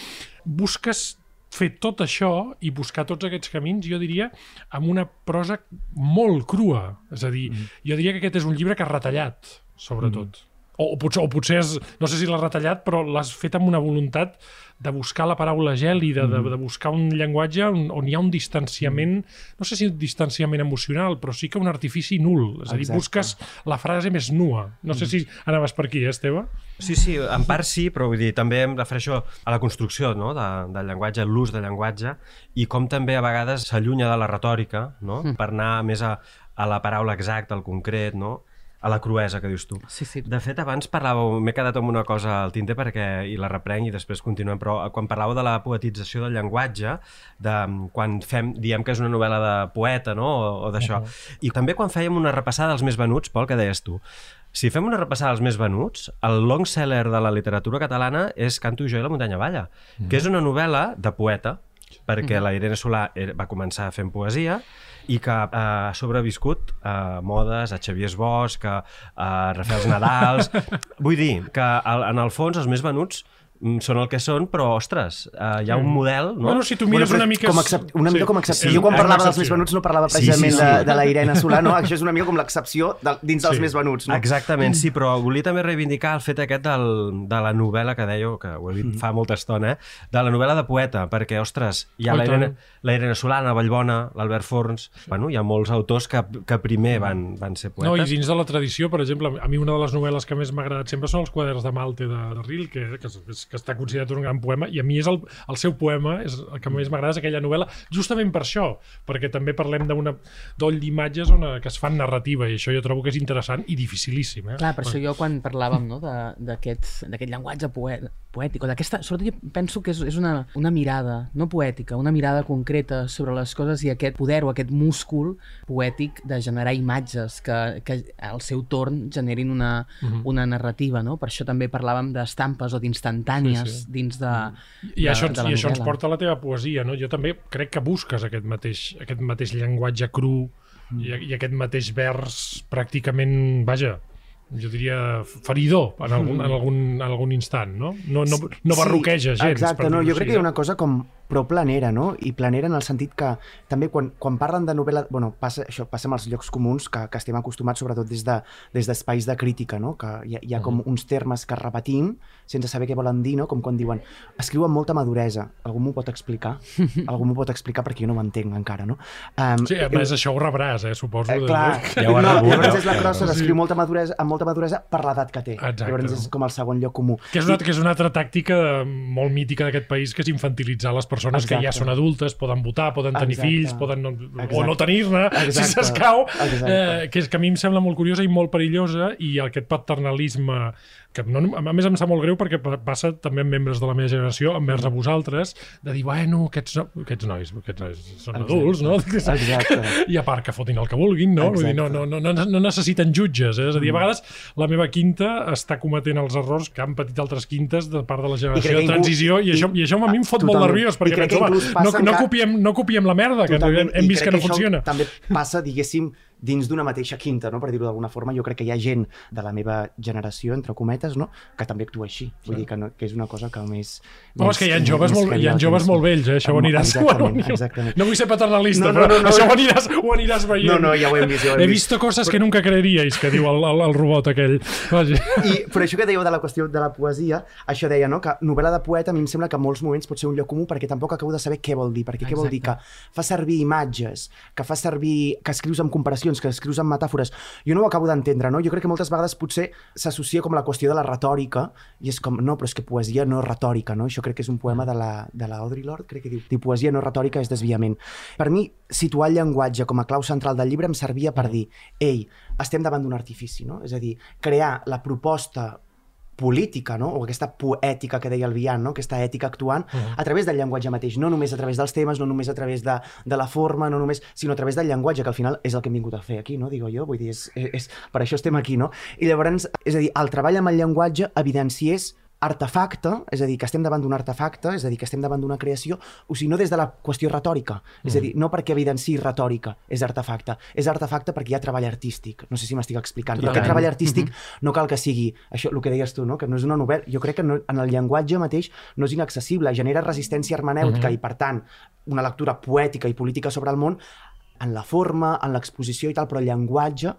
busques fer tot això i buscar tots aquests camins, jo diria, amb una prosa molt crua. És a dir, mm. jo diria que aquest és un llibre que ha retallat, sobretot. Mm. O, o, potser, o potser és, no sé si l'has retallat, però l'has fet amb una voluntat de buscar la paraula gèlida, de, de buscar un llenguatge on, on hi ha un distanciament, no sé si un distanciament emocional, però sí que un artifici nul. És a dir, Exacte. busques la frase més nua. No sé si anaves per aquí, eh, Esteve? Sí, sí, en part sí, però vull dir, també em refereixo a la construcció no? de, del llenguatge, l'ús del llenguatge, i com també a vegades s'allunya de la retòrica, no? Mm. per anar més a, a la paraula exacta, al concret, no? A la cruesa que dius tu. Sí, sí. De fet, abans parlàveu, m'he quedat amb una cosa al tinter perquè i la reprenc i després continuem, però quan parlàveu de la poetització del llenguatge, de quan fem, diem que és una novel·la de poeta, no?, o, o d'això. Uh -huh. I també quan fèiem una repassada dels més venuts, Pol, que deies tu, Si fem una repassada als més venuts, el long seller de la literatura catalana és Canto jo i la muntanya balla, mm. que és una novel·la de poeta, perquè mm. la Irene Solà va començar fent poesia i que eh, ha sobreviscut a modes, a Xavier Bosch, a, a Rafaels Nadals... Vull dir que en el fons els més venuts són el que són, però, ostres, eh, hi ha un model... No? Bueno, si tu mires però una mica... Com excep... Una mica com a excepció. Sí, jo quan parlava dels més venuts no parlava Sí, sí, precisament sí. de, de la Irene Solà, no? Això és una mica com l'excepció de, dins dels Sí. més venuts, no? Exactament, sí, però volia també reivindicar el fet aquest del, de la novel·la que dèieu, que ho he dit fa molta estona, eh? de la novel·la de poeta, perquè, ostres, hi ha Oh, la Irene, la Irene Solana, Vallbona, l'Albert Forns... Bueno, hi ha molts autors que, que primer van, van ser No, i poetes. dins de la tradició, per exemple, a mi una de les novel·les que més m'ha agradat sempre són els quaderns de Malte de, de Rilke, que, que, que està considerat un gran poema, i a mi és el, el seu poema, és el que més m'agrada és aquella novel·la, justament per això, perquè també parlem d'una doll d'imatges on, eh, que es fan narrativa, i això jo trobo que és interessant i dificilíssim. Eh? Clar, per això jo quan parlàvem no, de- d'aquest llenguatge poe poètic, o d'aquesta... Sobretot jo penso que és, és una, una mirada, no poètica, una mirada concreta sobre les coses i aquest poder o aquest múscul poètic de generar imatges que, que al seu torn generin una, una narrativa, no? Per això també parlàvem d'estampes o d'instantànies Sí, sí. dins de, I, això, de, ens, de la I això ens porta a la teva poesia, no? Jo també crec que busques aquest mateix, aquest mateix llenguatge cru Mm. i, i aquest mateix vers pràcticament, vaja, jo diria feridor en algun, en algun, en algun instant, no? No, no, no barroqueja gens. Exacte, no, jo crec que hi ha una cosa com prou planera, no? I planera en el sentit que també quan, quan parlen de novel·la... Bueno, passa, això passa amb els llocs comuns que, que estem acostumats sobretot des de- des d'espais de, crítica, no? Que hi ha, hi ha com uns termes que repetim sense saber què volen dir, no? Com quan diuen escriu amb molta maduresa. Algú m'ho pot explicar? Algú m'ho pot explicar perquè jo no m'entenc encara, no? Um, Sí, a més, això ho rebràs, eh, suposo. Eh, clar, Ja ho no, rebut, llavors no? és la crossa Sí. d'escriure molta maduresa, amb molta maduresa per l'edat que té. Exacte. Llavors és com el segon lloc comú. Que és, una, que és una altra tàctica molt mítica d'aquest país, que és infantilitzar les persones que ja Exacte. són adultes, poden votar, poden tenir Exacte. fills, poden no, o Exacte. no tenir-ne, si Exacte. s'escau, Exacte. eh, que, és, que a mi em sembla molt curiosa i molt perillosa, i aquest paternalisme que no, a més em sap molt greu perquè pa- passa també amb membres de la meva generació envers a vosaltres, de dir, bueno, aquests, no, aquests nois, aquests nois són Exacte. adults, no? Exacte. I a part que fotin el que vulguin, no? Vull dir, no, no, no, no, necessiten jutges, eh? És a Mm. dir, a vegades la meva quinta està cometent els errors que han patit altres quintes de part de la generació que de transició i, i- això, i això a mi em fot molt Totalment. nerviós I perquè penso, que inclús no, no, que- copiem, no copiem la merda, que Totalment, hem i vist que crec no funciona. També passa, diguéssim, dins d'una mateixa quinta, no? per dir-ho d'alguna forma. Jo crec que hi ha gent de la meva generació, entre cometes, no? que també actua així. Vull dir que, no, que és una cosa que més... No, és que hi ha més- joves, més molt, hi ha joves més- molt vells, eh? això ho aniràs... Exactament, bueno, exactament. No vull ser paternalista, No, no, però no, no, això no. ho aniràs, ho aniràs veient. No, no, ja ho hem vist, ja ho hem He vist. visto coses que nunca creeríais, que diu el, el, el robot aquell. Vaja. I, però això que dèieu de la qüestió de la poesia, això deia, no?, que novel·la de poeta a mi em sembla que en molts moments pot ser un lloc comú perquè tampoc acabo de saber què vol dir, perquè què vol dir que Exacte. fa servir imatges, que fa servir, que escrius amb comparacions, que escrius amb metàfores. Jo no ho acabo d'entendre, no? Jo crec que moltes vegades potser s'associa com la qüestió de la retòrica i és com, no, però és que poesia no és retòrica, no? Això crec que és un poema de la, de la Audre Lorde, crec que diu, diu poesia no retòrica és desviament. Per mi, situar el llenguatge com a clau central del llibre em servia per dir, ei, estem davant d'un artifici, no? És a dir, crear la proposta política, no? o aquesta poètica que deia el Bian, no? aquesta ètica actuant, uh -huh. a través del llenguatge mateix, no només a través dels temes, no només a través de, de la forma, no només, sinó a través del llenguatge, que al final és el que hem vingut a fer aquí, no? digo jo, vull dir, és, és, per això estem aquí, no? I llavors, és a dir, el treball amb el llenguatge evidenciés artefacte, és a dir, que estem davant d'un artefacte, és a dir, que estem davant d'una creació, o sigui, no des de la qüestió retòrica, és a dir, no perquè evidenciï retòrica és artefacte, és artefacte perquè hi ha treball artístic, no sé si m'estic explicant, i aquest Totalment. treball artístic no cal que sigui això, el que deies tu, no? que no és una novel·la, jo crec que no, en el llenguatge mateix no és inaccessible, genera resistència hermenèutica i, per tant, una lectura poètica i política sobre el món en la forma, en l'exposició i tal, però el llenguatge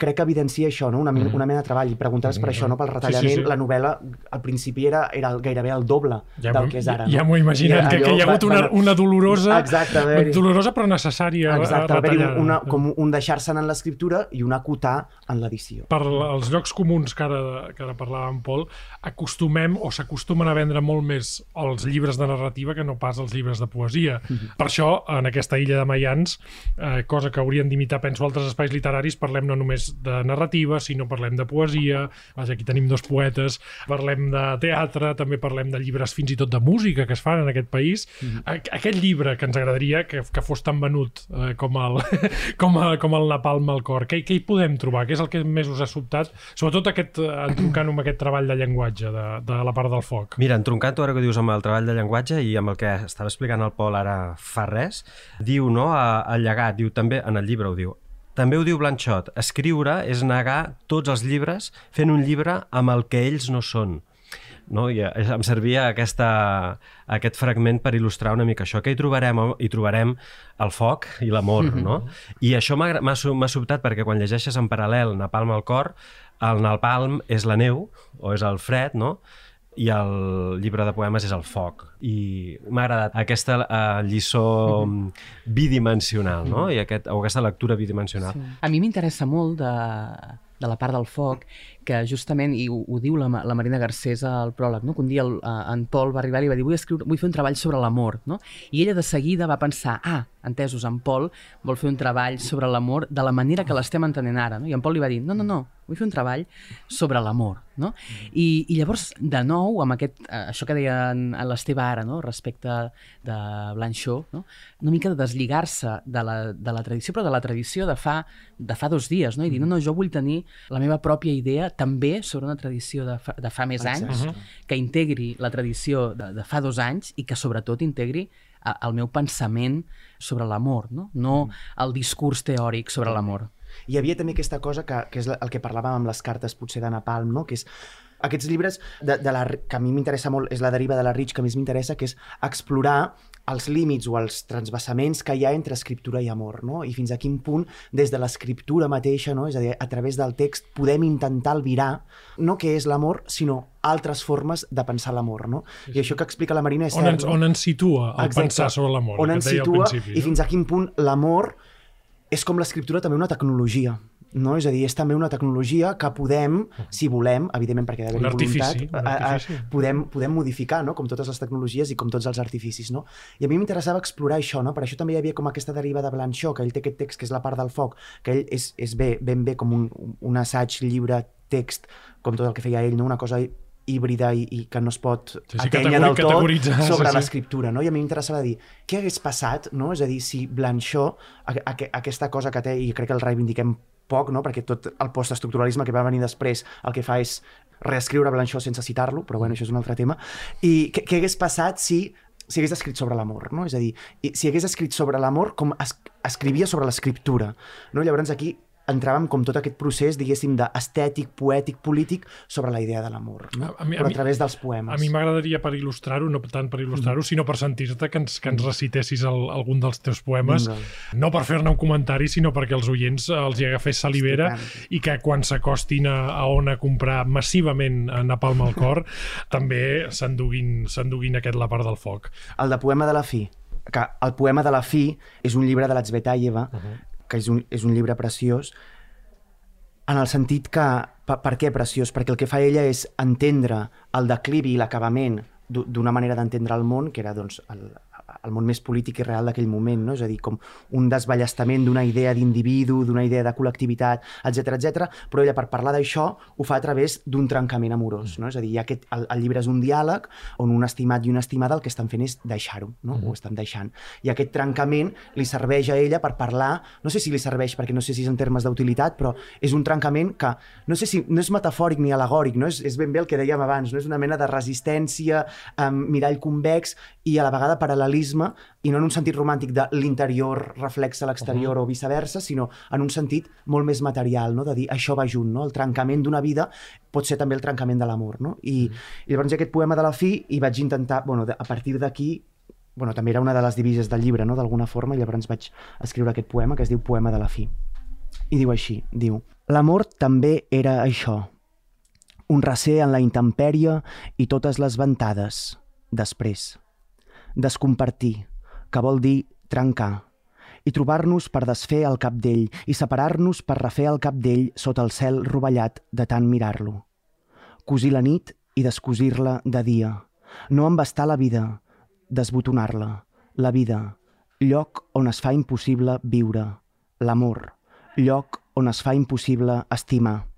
crec que evidencia això, no? una, mm. una mena de treball. I preguntaves per això, no? pel retallament, sí, sí. la novel·la al principi era, era el- gairebé el doble Ja del que és ara. Ja, ja no? m'ho he imaginat, que, que hi ha hagut una, una dolorosa, Exacte, dolorosa però necessària Exacte, va haver-hi retallada. una, com un deixar-se'n en l'escriptura i un acotar en l'edició. per els llocs comuns que ara, que ara parlàvem, Pol, acostumem o s'acostumen a vendre molt més els llibres de narrativa que no pas els llibres de poesia. Per això, en aquesta illa de Maians, eh, cosa que haurien d'imitar, penso, altres espais literaris, parlem no només de narrativa, si no parlem de poesia, vaja, aquí tenim dos poetes, parlem de teatre, també parlem de llibres fins i tot de música que es fan en aquest país. Mm. Aquest llibre que ens agradaria que, que fos tan venut eh, com, el, com, a, com el Napalm al cor, què, què hi podem trobar? Què és el que més us ha sobtat? Sobretot aquest, eh, entroncant amb aquest treball de llenguatge de, de la part del foc. Mira, entroncant ara que dius amb el treball de llenguatge i amb el que estava explicant el Pol ara fa res, diu, no, al llegat, diu també, en el llibre ho diu, també ho diu Blanchot, escriure és negar tots els llibres fent un llibre amb el que ells no són. No? I eh, em servia aquesta, aquest fragment per il·lustrar una mica això. Que hi trobarem? Hi trobarem el foc i l'amor, -hmm. no? I això m'ha sobtat perquè quan llegeixes en paral·lel Napalm al cor, el Napalm és la neu, o és el fred, no? I el llibre de poemes és el foc i m'ha agradat aquesta uh, lliçó mm -hmm. bidimensional no? I aquest, o aquesta lectura bidimensional sí. a mi m'interessa molt de, de la part del foc que justament, i ho, ho diu la, la Marina Garcés al pròleg, no? que un dia el, en Pol va arribar i va dir vull, escriure, vull fer un treball sobre l'amor no? i ella de seguida va pensar ah, entesos, en Pol vol fer un treball sobre l'amor de la manera que l'estem entenent ara no? i en Pol li va dir no, no, no, vull fer un treball sobre l'amor. No? I, I llavors, de nou, amb aquest, eh, això que deia l'Esteve ara, no? respecte de Blanchot, no? una mica de deslligar-se de, la, de la tradició, però de la tradició de fa, de fa dos dies, no? i dir, no, no, jo vull tenir la meva pròpia idea també sobre una tradició de fa, de fa més anys, que integri la tradició de, de fa dos anys i que sobretot integri el meu pensament sobre l'amor, no? no el discurs teòric sobre l'amor. Hi havia també aquesta cosa que, que és el que parlàvem amb les cartes potser de Napalm, no? que és aquests llibres de, de la, que a mi m'interessa molt, és la deriva de la Rich que més m'interessa, que és explorar els límits o els transvassaments que hi ha entre escriptura i amor, no? I fins a quin punt, des de l'escriptura mateixa, no? És a dir, a través del text, podem intentar albirar no què és l'amor, sinó altres formes de pensar l'amor, no? I això que explica la Marina és on cert, ens, no? On ens situa el Exacte. pensar sobre l'amor, On ens situa i fins a quin punt l'amor és com l'escriptura també una tecnologia no? És a dir, és també una tecnologia que podem, si volem, evidentment perquè ha d'haver-hi voluntat, a, a, podem, podem modificar, no? com totes les tecnologies i com tots els artificis. No? I a mi m'interessava explorar això, no? per això també hi havia com aquesta deriva de Blanchot, que ell té aquest text que és la part del foc, que ell és, és bé, ben bé com un, un assaig, llibre, text, com tot el que feia ell, no? una cosa híbrida i, i que no es pot sí, sí, atènyer del tot sobre sí, sí. l'escriptura. No? I a mi m'interessava dir què hagués passat, no? és a dir, si Blanchot, a, a, a, aquesta cosa que té, i crec que el reivindiquem poc, no? perquè tot el postestructuralisme que va venir després el que fa és reescriure Blanchot sense citar-lo, però bueno, això és un altre tema. I què, què hagués passat si si hagués escrit sobre l'amor, no? És a dir, si hagués escrit sobre l'amor com es, escrivia sobre l'escriptura, no? Llavors aquí entràvem com tot aquest procés, diguéssim, d'estètic, poètic, polític sobre la idea de l'amor, no? A, a mi, però a, a través dels poemes. A mi m'agradaria per il·lustrar-ho, no tant per il·lustrar-ho, mm. sinó per sentir-te que ens, que ens recitessis el, algun dels teus poemes, Vinga. no per fer-ne un comentari, sinó perquè els oients els hi agafés salivera i que quan s'acostin a, a on a comprar massivament a Napalm al cor, també s'enduguin aquest La part del foc. El de Poema de la fi que el poema de la fi és un llibre de l'Atzvetaeva uh -huh que és un, és un llibre preciós, en el sentit que... Per, per què preciós? Perquè el que fa ella és entendre el declivi i l'acabament d'una manera d'entendre el món, que era doncs, el, el món més polític i real d'aquell moment, no? és a dir, com un desballestament d'una idea d'individu, d'una idea de col·lectivitat, etc etc. però ella per parlar d'això ho fa a través d'un trencament amorós, no? és a dir, aquest, el, el llibre és un diàleg on un estimat i una estimada el que estan fent és deixar-ho, no? Mm. ho estan deixant. I aquest trencament li serveix a ella per parlar, no sé si li serveix perquè no sé si és en termes d'utilitat, però és un trencament que no sé si no és metafòric ni alegòric, no? és, és ben bé el que dèiem abans, no és una mena de resistència, um, mirall convex i a la vegada paral·lelisme romantisme i no en un sentit romàntic de l'interior reflexa l'exterior uh -huh. o viceversa, sinó en un sentit molt més material, no? de dir això va junt, no? el trencament d'una vida pot ser també el trencament de l'amor. No? I, uh -huh. I llavors aquest poema de la fi i vaig intentar, bueno, a partir d'aquí bueno, també era una de les divises del llibre, no? d'alguna forma, i llavors vaig escriure aquest poema que es diu Poema de la fi. I diu així, diu L'amor també era això, un recer en la intempèrie i totes les ventades, després descompartir, que vol dir trencar, i trobar-nos per desfer el cap d'ell i separar-nos per refer el cap d'ell sota el cel rovellat de tant mirar-lo. Cosir la nit i descosir-la de dia. No embastar la vida, desbotonar-la. La vida, lloc on es fa impossible viure. L'amor, lloc on es fa impossible estimar.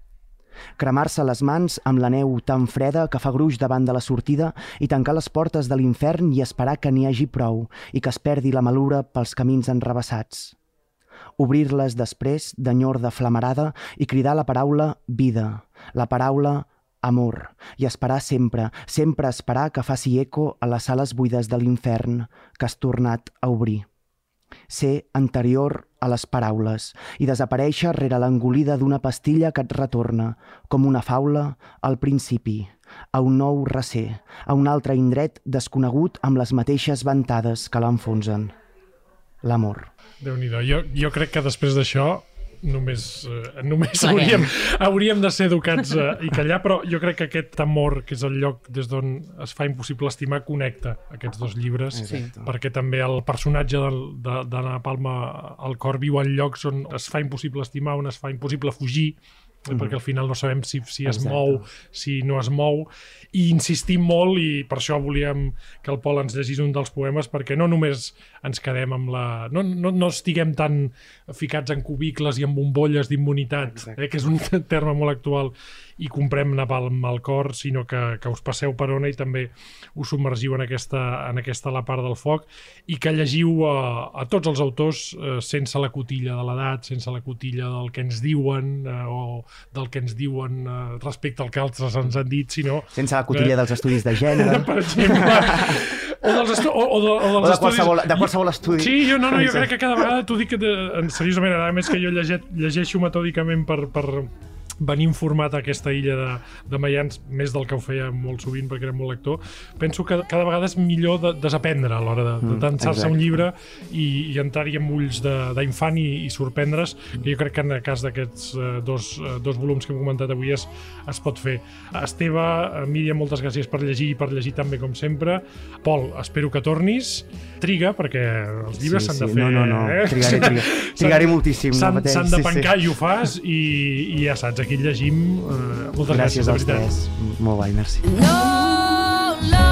Cremar-se les mans amb la neu tan freda que fa gruix davant de la sortida i tancar les portes de l'infern i esperar que n'hi hagi prou i que es perdi la malura pels camins enrebaçats. Obrir-les després d'enyor de flamarada i cridar la paraula vida, la paraula amor, i esperar sempre, sempre esperar que faci eco a les sales buides de l'infern que has tornat a obrir ser anterior a les paraules i desaparèixer rere l'engolida d'una pastilla que et retorna, com una faula, al principi, a un nou recer, a un altre indret desconegut amb les mateixes ventades que l'enfonsen. L'amor. déu nhi jo, jo crec que després d'això només, eh, només hauríem, hauríem de ser educats eh, i callar, però jo crec que aquest amor, que és el lloc des d'on es fa impossible estimar, connecta aquests dos llibres, Exacte. perquè també el personatge de, de, de la Palma al cor viu en llocs on es fa impossible estimar, on es fa impossible fugir, mm -hmm. perquè al final no sabem si, si es Exacte. mou, si no es mou, i insistim molt, i per això volíem que el Pol ens llegís un dels poemes, perquè no només ens quedem amb la... No, no, no estiguem tan ficats en cubicles i en bombolles d'immunitat, eh, que és un terme molt actual, i comprem napalm al cor, sinó que, que us passeu per ona i també us submergiu en aquesta, en aquesta la part del foc i que llegiu a, a tots els autors eh, sense la cotilla de l'edat, sense la cotilla del que ens diuen eh, o del que ens diuen eh, respecte al que altres ens han dit, sinó Sense la cotilla dels estudis de gènere per exemple o dels, estu o, o, de, o dels o de estudis qualsevol, de qualsevol estudi. Sí, jo, no, no, jo crec que cada vegada t'ho dic que, de, en- seriosament, a més que jo lleget, llegeixo metòdicament per, per venir informat a aquesta illa de, de Mayans, més del que ho feia molt sovint perquè era molt lector, penso que cada vegada és millor de, desaprendre a l'hora de, de Mm, tensar-se un llibre i, i entrar-hi amb ulls d'infant i, i sorprendre's, que jo crec que en el cas d'aquests eh, dos, eh, dos volums que hem comentat avui es, es pot fer. Esteve, eh, Míriam, moltes gràcies per llegir i per llegir també com sempre. Pol, espero que tornis. Triga, perquè els llibres s'han de fer... No, no, no. Eh? Trigaré, trigaré, trigaré moltíssim. no S'han s'han de sí, sí. pencar i ho fas i, i ja saps, aquí llegim. Eh, moltes gràcies, Gràcies als veritat. tres. Molt guai, merci. No love